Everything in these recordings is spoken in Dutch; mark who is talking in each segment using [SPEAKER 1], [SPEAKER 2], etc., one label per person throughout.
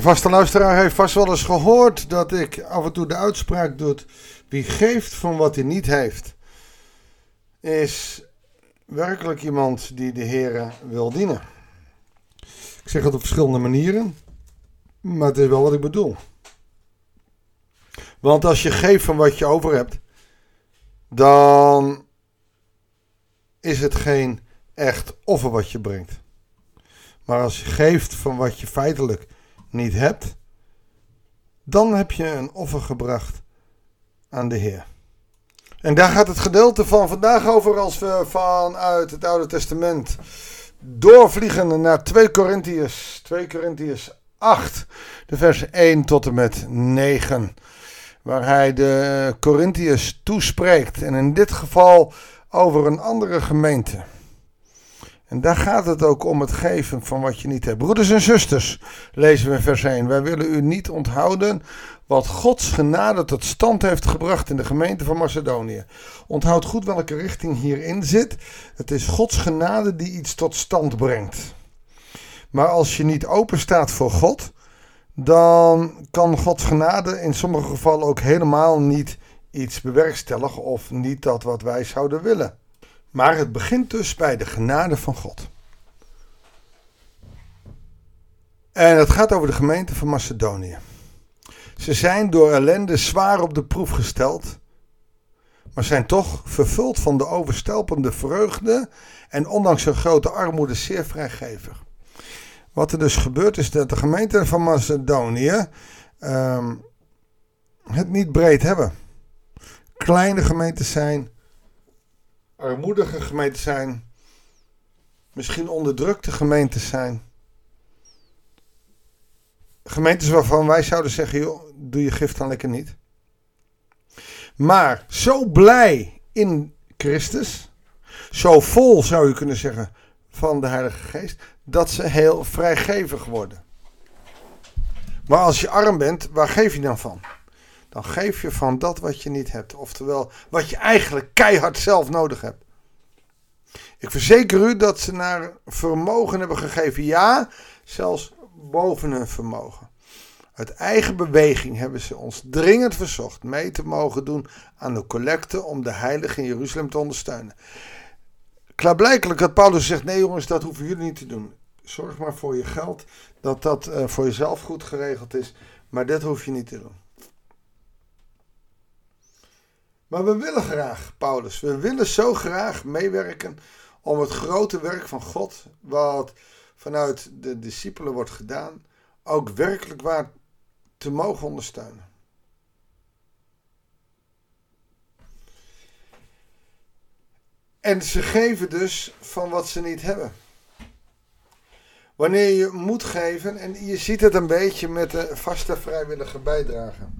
[SPEAKER 1] De vaste luisteraar heeft vast wel eens gehoord dat ik af en toe de uitspraak doe: wie geeft van wat hij niet heeft, is werkelijk iemand die de Heer wil dienen. Ik zeg het op verschillende manieren, maar het is wel wat ik bedoel. Want als je geeft van wat je over hebt, dan is het geen echt offer wat je brengt. Maar als je geeft van wat je feitelijk niet hebt, dan heb je een offer gebracht aan de Heer. En daar gaat het gedeelte van vandaag over als we vanuit het Oude Testament doorvliegen naar 2 Korintiërs, 2 Korintiërs 8, de vers 1 tot en met 9. Waar hij de Korintiërs toespreekt. En in dit geval over een andere gemeente. En daar gaat het ook om het geven van wat je niet hebt. Broeders en zusters, lezen we in vers 1. Wij willen u niet onthouden wat Gods genade tot stand heeft gebracht in de gemeente van Macedonië. Onthoud goed welke richting hierin zit. Het is Gods genade die iets tot stand brengt. Maar als je niet open staat voor God, dan kan Gods genade in sommige gevallen ook helemaal niet iets bewerkstelligen of niet dat wat wij zouden willen. Maar het begint dus bij de genade van God. En het gaat over de gemeente van Macedonië. Ze zijn door ellende zwaar op de proef gesteld, maar zijn toch vervuld van de overstelpende vreugde en ondanks hun grote armoede zeer vrijgevig. Wat er dus gebeurt is dat de gemeente van Macedonië ehm, het niet breed hebben. Kleine gemeentes zijn, armoedige gemeentes zijn, misschien onderdrukte gemeentes zijn. Gemeentes waarvan wij zouden zeggen, joh, doe je gift dan lekker niet. Maar zo blij in Christus, zo vol zou je kunnen zeggen van de Heilige Geest, dat ze heel vrijgevig worden. Maar als je arm bent, waar geef je dan van? Dan geef je van dat wat je niet hebt. Oftewel, wat je eigenlijk keihard zelf nodig hebt. Ik verzeker u dat ze naar vermogen hebben gegeven. Ja, zelfs boven hun vermogen. Uit eigen beweging hebben ze ons dringend verzocht mee te mogen doen aan de collecte om de heilige in Jeruzalem te ondersteunen. Klaarblijkelijk had Paulus gezegd: nee jongens, dat hoeven jullie niet te doen. Zorg maar voor je geld, dat dat uh, voor jezelf goed geregeld is, maar dit hoef je niet te doen. Maar we willen graag, Paulus, we willen zo graag meewerken om het grote werk van God, wat vanuit de discipelen wordt gedaan, ook werkelijk waar te mogen ondersteunen. En ze geven dus van wat ze niet hebben. Wanneer je moet geven, en je ziet het een beetje met de vaste vrijwillige bijdrage.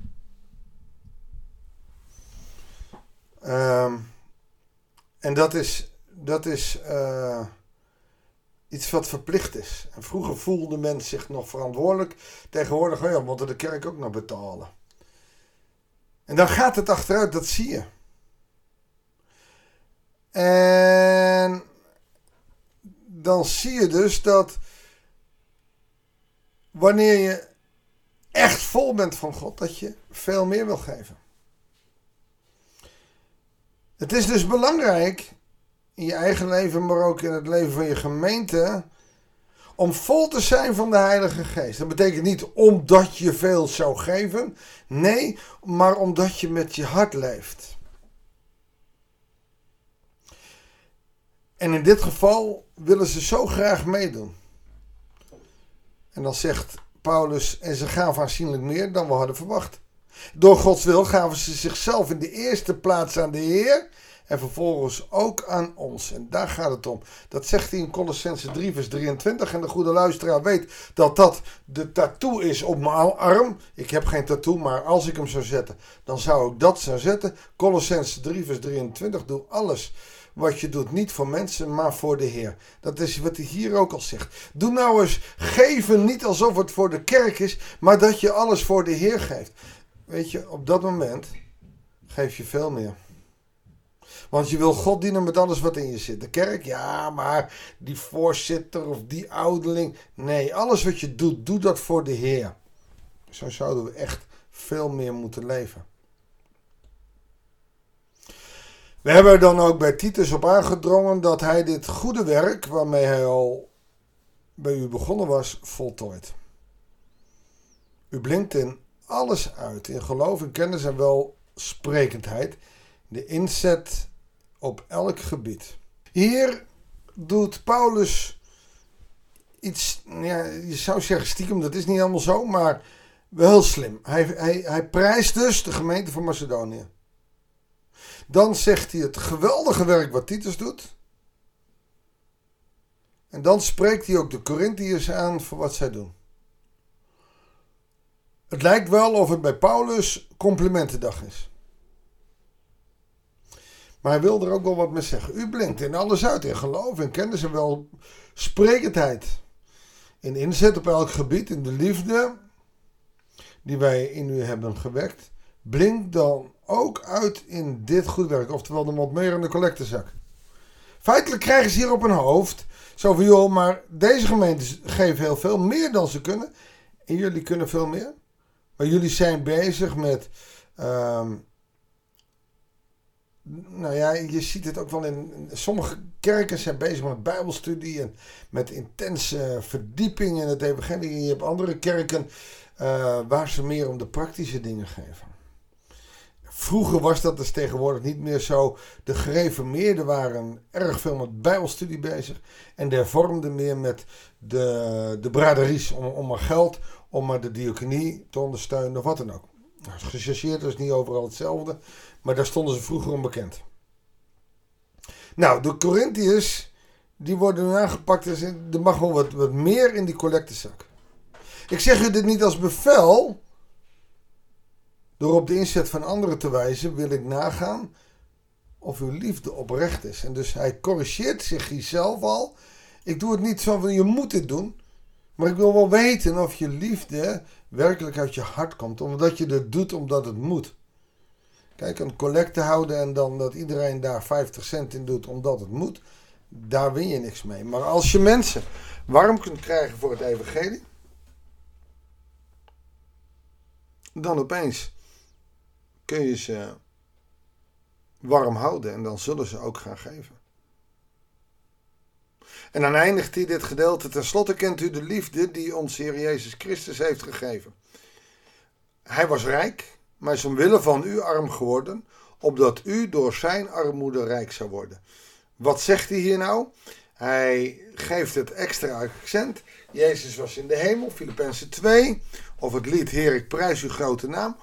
[SPEAKER 1] En dat is, dat is uh, iets wat verplicht is. En vroeger voelde men zich nog verantwoordelijk. Tegenwoordig, oh ja, moeten de kerk ook nog betalen. En dan gaat het achteruit, dat zie je. En dan zie je dus dat wanneer je echt vol bent van God, dat je veel meer wil geven. Het is dus belangrijk in je eigen leven, maar ook in het leven van je gemeente, om vol te zijn van de Heilige Geest. Dat betekent niet omdat je veel zou geven, nee, maar omdat je met je hart leeft. En in dit geval willen ze zo graag meedoen. En dan zegt Paulus, en ze gaven aanzienlijk meer dan we hadden verwacht. Door Gods wil gaven ze zichzelf in de eerste plaats aan de Heer en vervolgens ook aan ons. En daar gaat het om. Dat zegt hij in Colossense 3 vers 23 en de goede luisteraar weet dat dat de tattoo is op mijn arm. Ik heb geen tattoo, maar als ik hem zou zetten, dan zou ik dat zo zetten. Colossense 3 vers 23, doe alles wat je doet, niet voor mensen, maar voor de Heer. Dat is wat hij hier ook al zegt. Doe nou eens geven niet alsof het voor de kerk is, maar dat je alles voor de Heer geeft. Weet je, op dat moment geef je veel meer. Want je wil God dienen met alles wat in je zit. De kerk, ja, maar die voorzitter of die ouderling. Nee, alles wat je doet, doe dat voor de Heer. Zo zouden we echt veel meer moeten leven. We hebben er dan ook bij Titus op aangedrongen dat hij dit goede werk, waarmee hij al bij u begonnen was, voltooid. U blinkt in alles uit, in geloof, in kennis en welsprekendheid, de inzet op elk gebied. Hier doet Paulus iets, ja, je zou zeggen stiekem, dat is niet helemaal zo, maar wel slim. Hij, hij, hij prijst dus de gemeente van Macedonië. Dan zegt hij het geweldige werk wat Titus doet. En dan spreekt hij ook de Corinthiërs aan voor wat zij doen. Het lijkt wel of het bij Paulus complimentendag is. Maar hij wil er ook wel wat mee zeggen. U blinkt in alles uit, in geloof, in kennis en wel sprekendheid. In inzet op elk gebied, in de liefde die wij in u hebben gewekt. Blink dan ook uit in dit goed werk, oftewel de de collectezak. Feitelijk krijgen ze hier op hun hoofd, zo van joh, maar deze gemeentes geven heel veel, meer dan ze kunnen. En jullie kunnen veel meer. Maar jullie zijn bezig met, ehm, nou ja, je ziet het ook wel in, sommige kerken zijn bezig met bijbelstudie en met intense verdieping in het evangelie. Je hebt andere kerken uh, waar ze meer om de praktische dingen geven. Vroeger was dat dus tegenwoordig niet meer zo. De gereformeerden waren erg veel met bijbelstudie bezig. En de hervormden meer met de, de braderies om, om maar geld, om maar de diaconie te ondersteunen of wat dan ook. Nou, gechargeerd is niet overal hetzelfde, maar daar stonden ze vroeger onbekend. Nou, de Corinthiërs, die worden aangepakt. Dus er mag wel wat, wat meer in die collectezak. Ik zeg u dit niet als bevel. Door op de inzet van anderen te wijzen, wil ik nagaan of uw liefde oprecht is. En dus hij corrigeert zich zelf al. Ik doe het niet zo van je moet dit doen. Maar ik wil wel weten of je liefde werkelijk uit je hart komt. Omdat je het doet omdat het moet. Kijk, een collecte houden en dan dat iedereen daar 50 cent in doet omdat het moet. Daar win je niks mee. Maar als je mensen warm kunt krijgen voor het evangelie. dan opeens kun je ze warm houden en dan zullen ze ook gaan geven. En dan eindigt hij dit gedeelte. Ten slotte kent u de liefde die ons Heer Jezus Christus heeft gegeven. Hij was rijk, maar is omwille van u arm geworden, opdat u door zijn armoede rijk zou worden. Wat zegt hij hier nou? Hij geeft het extra accent. Jezus was in de hemel, Filippenzen 2. Of het lied Heer, ik prijs uw grote naam.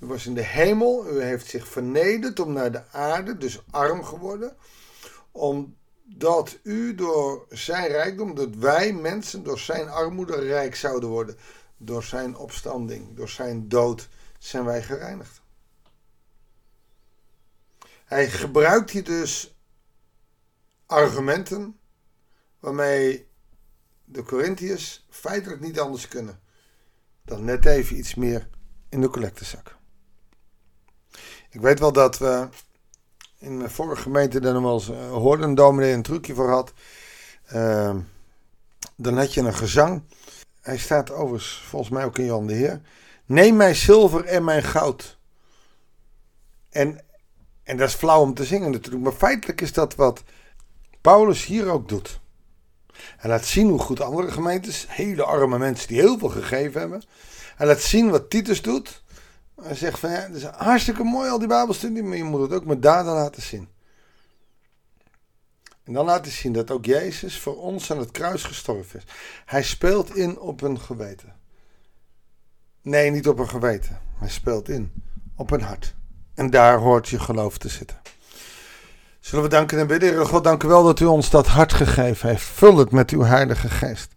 [SPEAKER 1] U was in de hemel, u heeft zich vernederd om naar de aarde, dus arm geworden. Omdat u door zijn rijkdom, dat wij mensen door zijn armoede rijk zouden worden. Door zijn opstanding, door zijn dood zijn wij gereinigd. Hij gebruikt hier dus argumenten waarmee de Corinthiërs feitelijk niet anders kunnen dan net even iets meer in de collectezak. Ik weet wel dat we in mijn vorige gemeente dan wel eens hoorden een dominee een trucje voor had. Uh, dan had je een gezang. Hij staat overigens volgens mij ook in Jan de Heer. Neem mijn zilver en mijn goud. En, en dat is flauw om te zingen natuurlijk. Maar feitelijk is dat wat Paulus hier ook doet. Hij laat zien hoe goed andere gemeentes, hele arme mensen die heel veel gegeven hebben. Hij laat zien wat Titus doet. Hij zegt van ja, het is hartstikke mooi al die Bijbelstudie, maar je moet het ook met daden laten zien. En dan laat zien dat ook Jezus voor ons aan het kruis gestorven is. Hij speelt in op een geweten. Nee, niet op een geweten. Hij speelt in op een hart. En daar hoort je geloof te zitten. Zullen we danken en bidden? God, dank u wel dat u ons dat hart gegeven heeft. Vul het met uw heilige geest.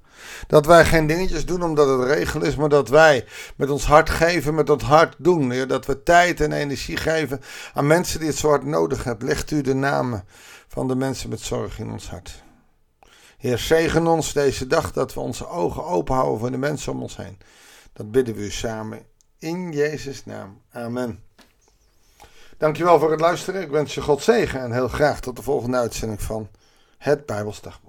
[SPEAKER 1] Dat wij geen dingetjes doen omdat het regel is, maar dat wij met ons hart geven, met dat hart doen. Dat we tijd en energie geven aan mensen die het zo hard nodig hebben. Legt u de namen van de mensen met zorg in ons hart. Heer, zegen ons deze dag dat we onze ogen open houden voor de mensen om ons heen. Dat bidden we u samen in Jezus' naam. Amen. Dankjewel voor het luisteren. Ik wens je God zegen en heel graag tot de volgende uitzending van het Bijbelsdag.